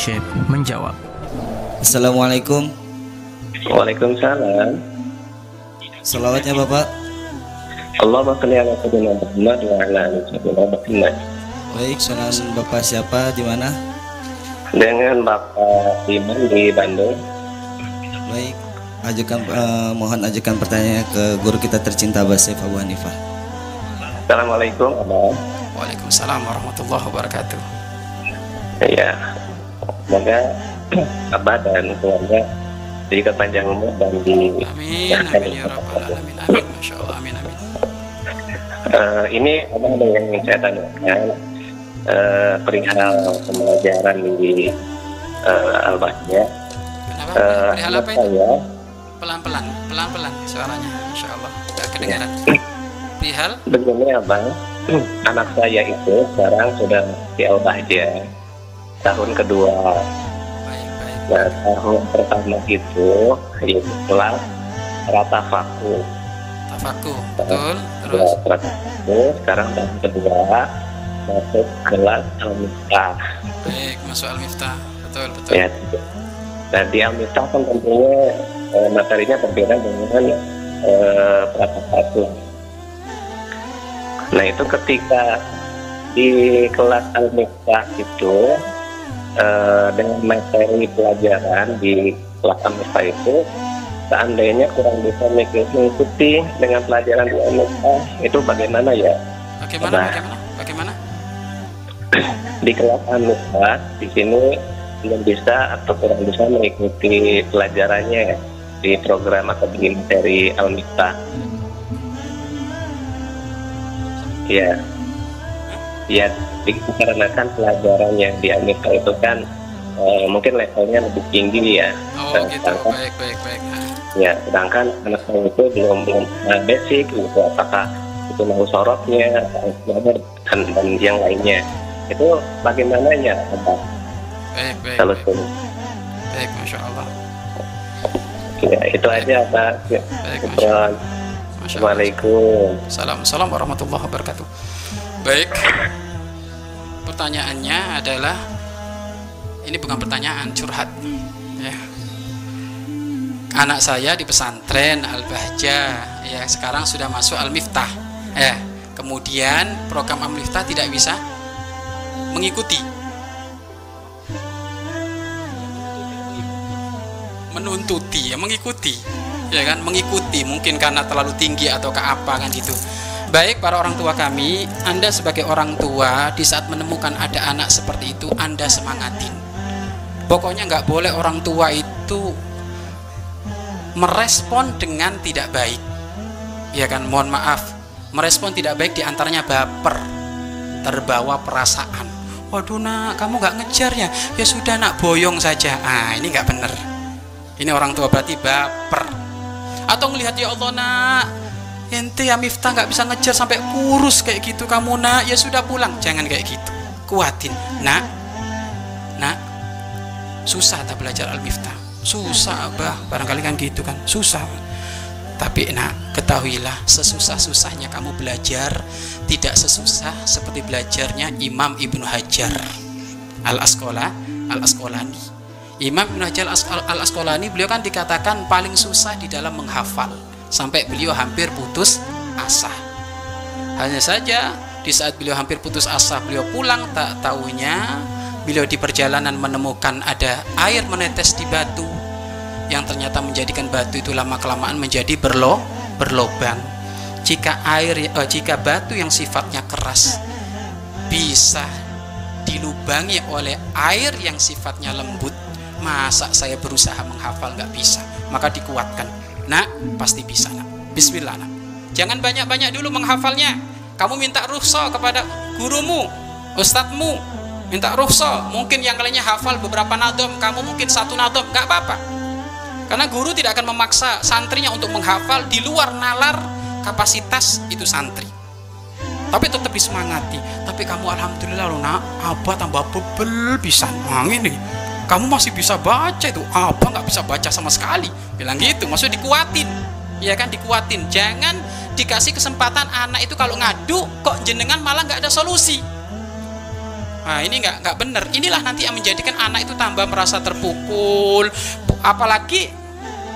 Syekh menjawab. Assalamualaikum. Waalaikumsalam. Salawatnya Bapak. Muhammad wa ala Muhammad. Baik, sonan Bapak siapa di mana? Dengan Bapak Iman di Bandung. Baik, ajukan eh, mohon ajukan pertanyaan ke guru kita tercinta Basif Abu Hanifah. Assalamualaikum. Waalaikumsalam warahmatullahi wabarakatuh. Iya. Semoga Abah dan keluarga diberikan panjang umur dan di Amin, amin ya rabbal alamin. Amin, masya Allah, amin, amin. Eh, ini Abang ada yang ingin saya tanyakan eh, perihal pembelajaran di uh, Al-Bahya. Kenapa? Eh, Perihal apa itu? saya Pelan-pelan, pelan-pelan suaranya, masya Allah. Gak kedengaran. Perihal? begini Abang, anak saya itu sekarang sudah di Al-Bahja tahun kedua. Nah, tahun pertama itu itu kelas rata faku. Tafaku, betul. Ya, Terus? rata faku. Sekarang tahun kedua masuk kelas Al-Miftah. Baik, masuk al-miftah. Betul, betul. Ya. Dan di Al-Miftah kan tentunya eh, materinya berbeda dengan eh, rata faku. Nah itu ketika di kelas Al-Miftah itu eh, dengan materi pelajaran di kelas Al-Miftah itu seandainya kurang bisa mengikuti dengan pelajaran di Al-Miftah itu bagaimana ya? Bagaimana, Nah. bagaimana, bagaimana? di kelas Al-Miftah di sini belum bisa atau kurang bisa mengikuti pelajarannya di program atau di materi Al-Miftah ya ya dikarenakan pelajaran yang di Al-Miftah itu kan eh, mungkin levelnya lebih tinggi ya Oh, Eh, gitu. sedangkan- Baik, baik, baik. Nah, ya sedangkan anak saya itu belum belum eh, basic gitu apakah itu mau sorotnya dan, dan yang lainnya itu bagaimana ya Abang? Baik, baik, kalau baik. Baik, masya Allah. ya itu aja Pak ya. Baik, masya Syukran. Allah. Masya Allah. Assalamualaikum Salam, salam warahmatullahi wabarakatuh. Baik. Pertanyaannya adalah ini bukan pertanyaan curhat ya. Anak saya di pesantren Al-Bahja ya sekarang sudah masuk Al-Miftah. Ya. Kemudian program Al-Miftah tidak bisa mengikuti menuntuti ya mengikuti ya kan mengikuti mungkin karena terlalu tinggi atau ke apa kan gitu baik para orang tua kami anda sebagai orang tua di saat menemukan ada anak seperti itu anda semangatin. Pokoknya nggak boleh orang tua itu merespon dengan tidak baik. Ya kan? Mohon maaf. Merespon tidak baik di antaranya baper terbawa perasaan. Waduh nak kamu nggak ngejar ya? Ya sudah nak boyong saja. Ah ini nggak bener. Ini orang tua berarti baper. Atau melihat ya Allah nak ente ya Miftah nggak bisa ngejar sampai kurus kayak gitu kamu nak. Ya sudah pulang. Jangan kayak gitu. Kuatin. Nak. Nak. Susah tak belajar al Miftah susah abah. Barangkali kan gitu kan. Susah. Tapi nak ketahuilah sesusah-susahnya kamu belajar tidak sesusah seperti belajarnya Imam Ibnu Hajar. Al Asqola al Asqolani Imam Ibnu Hajar al Asqolani beliau kan dikatakan paling susah di dalam menghafal sampai beliau hampir putus asa. Hanya saja di saat beliau hampir putus asa beliau pulang tak tahunya beliau di perjalanan menemukan ada air menetes di batu yang ternyata menjadikan batu itu lama kelamaan menjadi berlo berlobang. Jika air eh, jika batu yang sifatnya keras bisa dilubangi oleh air yang sifatnya lembut masa saya berusaha menghafal nggak bisa maka dikuatkan nak pasti bisa nak. Bismillah nak. Jangan banyak-banyak dulu menghafalnya. Kamu minta rukhsah kepada gurumu ustadzmu. Minta rukhsah. Mungkin yang lainnya hafal beberapa nadom. Kamu mungkin satu nadom. Nggak apa-apa. Karena guru tidak akan memaksa santrinya untuk menghafal di luar nalar kapasitas itu santri. Tapi tetap disemangati. Tapi kamu alhamdulillah loh nak. Abah tambah bebel bisa nah ini kamu masih bisa baca itu. Abah nggak bisa baca sama sekali? Bilang gitu maksudnya dikuatin. Ya kan dikuatin. Jangan dikasih kesempatan anak itu kalau ngadu kok jenengan malah nggak ada solusi. Nah, ini nggak nggak benar. Inilah nanti yang menjadikan anak itu tambah merasa terpukul, apalagi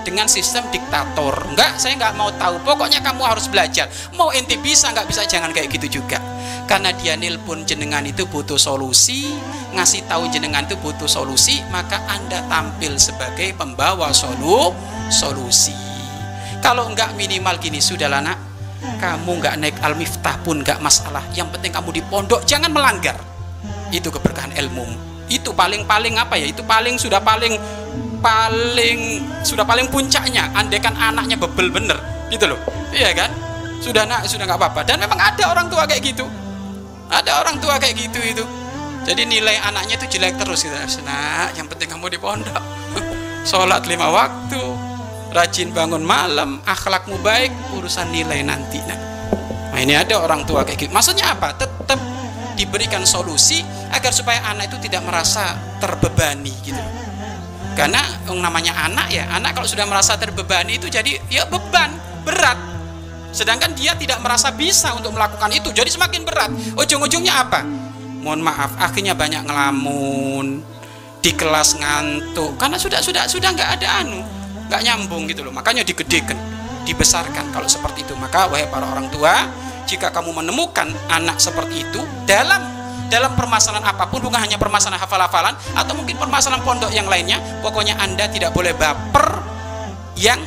dengan sistem diktator. Enggak, saya nggak mau tahu. Pokoknya kamu harus belajar. Mau ente bisa nggak bisa jangan kayak gitu juga. Karena dia nelpon jenengan itu butuh solusi, ngasih tahu jenengan itu butuh solusi, maka Anda tampil sebagai pembawa solu solusi. Kalau enggak minimal gini, sudahlah nak, kamu nggak naik al-miftah pun nggak masalah. Yang penting kamu di pondok jangan melanggar itu keberkahan ilmu itu paling-paling apa ya itu paling sudah paling paling sudah paling puncaknya andaikan anaknya bebel bener gitu loh. Iya kan? Sudah nak sudah nggak apa-apa. Dan memang ada orang tua kayak gitu. Ada orang tua kayak gitu itu. Jadi nilai anaknya itu jelek terus gitu. Nah yang penting kamu di pondok. Sholat lima waktu rajin bangun malam akhlakmu baik urusan nilai nanti nah, nah ini ada orang tua kayak gitu. Maksudnya apa? Tetap diberikan solusi agar supaya anak itu tidak merasa terbebani gitu karena yang namanya anak ya anak kalau sudah merasa terbebani itu jadi ya beban berat. Sedangkan dia tidak merasa bisa untuk melakukan itu jadi semakin berat. Ujung-ujungnya apa? Mohon maaf akhirnya banyak ngelamun di kelas ngantuk. Karena sudah sudah sudah nggak ada anu nggak nyambung gitu loh. Makanya digedekan dibesarkan kalau seperti itu. Maka wahai para orang tua jika kamu menemukan anak seperti itu dalam dalam permasalahan apa pun bukan hanya permasalahan hafal-hafalan atau mungkin permasalahan pondok yang lainnya pokoknya anda tidak boleh baper yang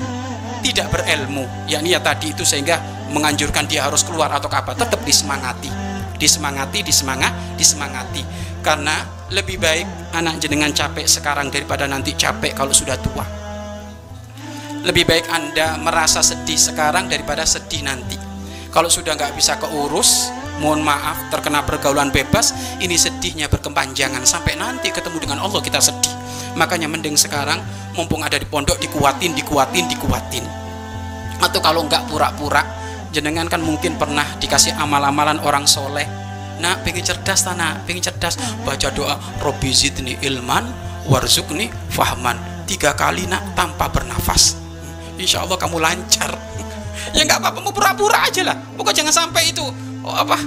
tidak berilmu. Yakni ya tadi itu sehingga menganjurkan dia harus keluar atau apa. Tetap disemangati. Disemangati disemangat disemangati. Karena lebih baik anak jenengan capek sekarang daripada nanti capek kalau sudah tua. Lebih baik anda merasa sedih sekarang daripada sedih nanti. Kalau sudah nggak bisa keurus mohon maaf terkena pergaulan bebas. Ini sedihnya berkepanjangan. Sampai nanti ketemu dengan Allah kita sedih. Makanya mending sekarang mumpung ada di pondok dikuatin dikuatin dikuatin. Atau kalau nggak pura-pura jenengan kan mungkin pernah dikasih amal-amalan orang soleh. Nah pengen cerdas tanah pengen cerdas? Baca doa Robi zidni ilman warzukni fahman. Tiga kali nak tanpa bernafas. Insya Allah kamu lancar. Ya nggak apa-apa mau pura-pura aja lah. Pokok jangan sampai itu oh apa?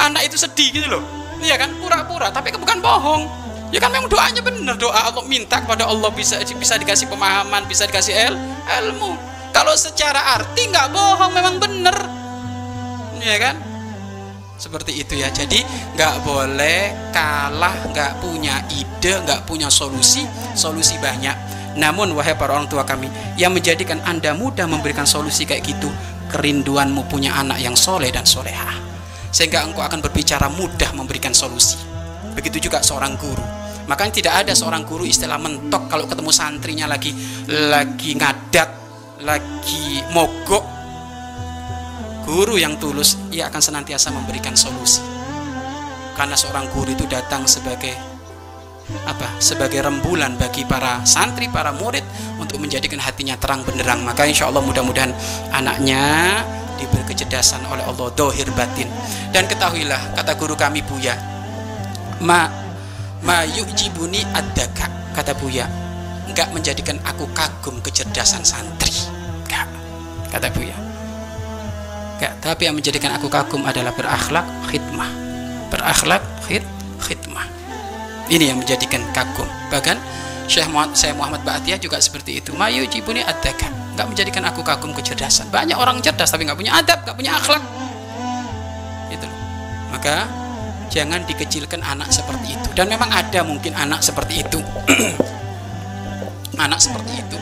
Anak itu sedih gitu loh. Iya kan? Pura-pura tapi bukan bohong. Ya kan memang doanya benar. Doa Allah minta kepada Allah bisa bisa dikasih pemahaman bisa dikasih el ilmu. Kalau secara arti nggak bohong memang benar. Ya kan? Seperti itu ya. Jadi nggak boleh kalah nggak punya ide nggak punya solusi. Solusi banyak. Namun wahai para orang tua kami yang menjadikan anda mudah memberikan solusi kayak gitu kerinduanmu punya anak yang soleh dan soleha sehingga engkau akan berbicara mudah memberikan solusi. Begitu juga seorang guru. Makanya tidak ada seorang guru istilah mentok kalau ketemu santrinya lagi lagi ngadat lagi mogok. Guru yang tulus ia akan senantiasa memberikan solusi. Karena seorang guru itu datang sebagai apa sebagai rembulan bagi para santri para murid untuk menjadikan hatinya terang benderang. Maka insya Allah mudah-mudahan anaknya diberi kecerdasan oleh Allah dohir batin. Dan ketahuilah kata guru kami Buya ma ma yujibuni adaka kata Buya enggak menjadikan aku kagum kecerdasan santri. Enggak kata Buya. Enggak tapi yang menjadikan aku kagum adalah berakhlak khidmah. Berakhlak khid khidmah ini yang menjadikan kagum. Bahkan Syekh Muhammad, saya Muhammad Ba'atiyah juga seperti itu. Mayu jibuni adaka. Enggak menjadikan aku kagum kecerdasan. Banyak orang cerdas tapi nggak punya adab, nggak punya akhlak. Itu. Maka jangan dikecilkan anak seperti itu. Dan memang ada mungkin anak seperti itu. anak seperti itu.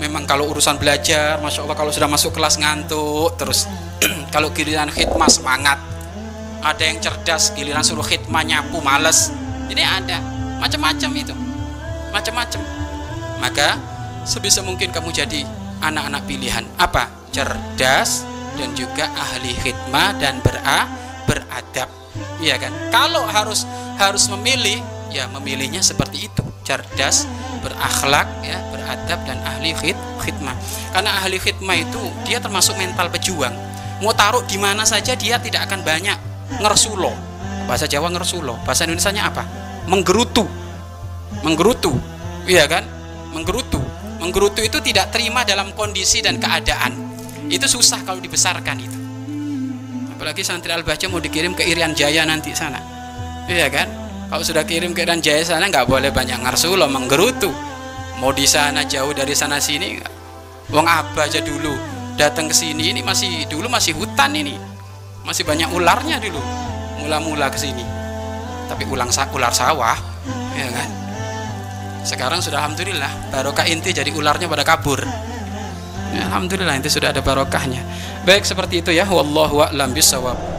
Memang kalau urusan belajar, masya Allah kalau sudah masuk kelas ngantuk terus. kalau giliran khidmah semangat. Ada yang cerdas, giliran suruh khidmah nyapu males ini ada macam-macam itu. Macam-macam. Maka sebisa mungkin kamu jadi anak-anak pilihan. Apa? Cerdas dan juga ahli khidmah dan bera beradab. Ya kan? Kalau harus harus memilih ya memilihnya seperti itu. Cerdas berakhlak ya beradab dan ahli khid khidmah. Karena ahli khidmah itu dia termasuk mental pejuang. Mau taruh di mana saja dia tidak akan banyak ngersulo. Bahasa Jawa ngersulo. Bahasa Indonesia apa menggerutu. Menggerutu. Iya kan? Menggerutu. Menggerutu itu tidak terima dalam kondisi dan keadaan. Itu susah kalau dibesarkan itu. Apalagi santri al-baca mau dikirim ke Irian Jaya nanti sana. Iya kan? Kalau sudah kirim ke Iran Jaya sana nggak boleh banyak ngarsulo menggerutu. Mau di sana jauh dari sana sini wong apa aja dulu datang ke sini ini masih dulu masih hutan ini. Masih banyak ularnya dulu. Mula-mula ke sini tapi ulang sa ular sawah. Ya kan? Sekarang sudah alhamdulillah barokah inti jadi ularnya pada kabur. Ya, alhamdulillah inti sudah ada barokahnya. Baik seperti itu ya. Wallahu a'lam bisawab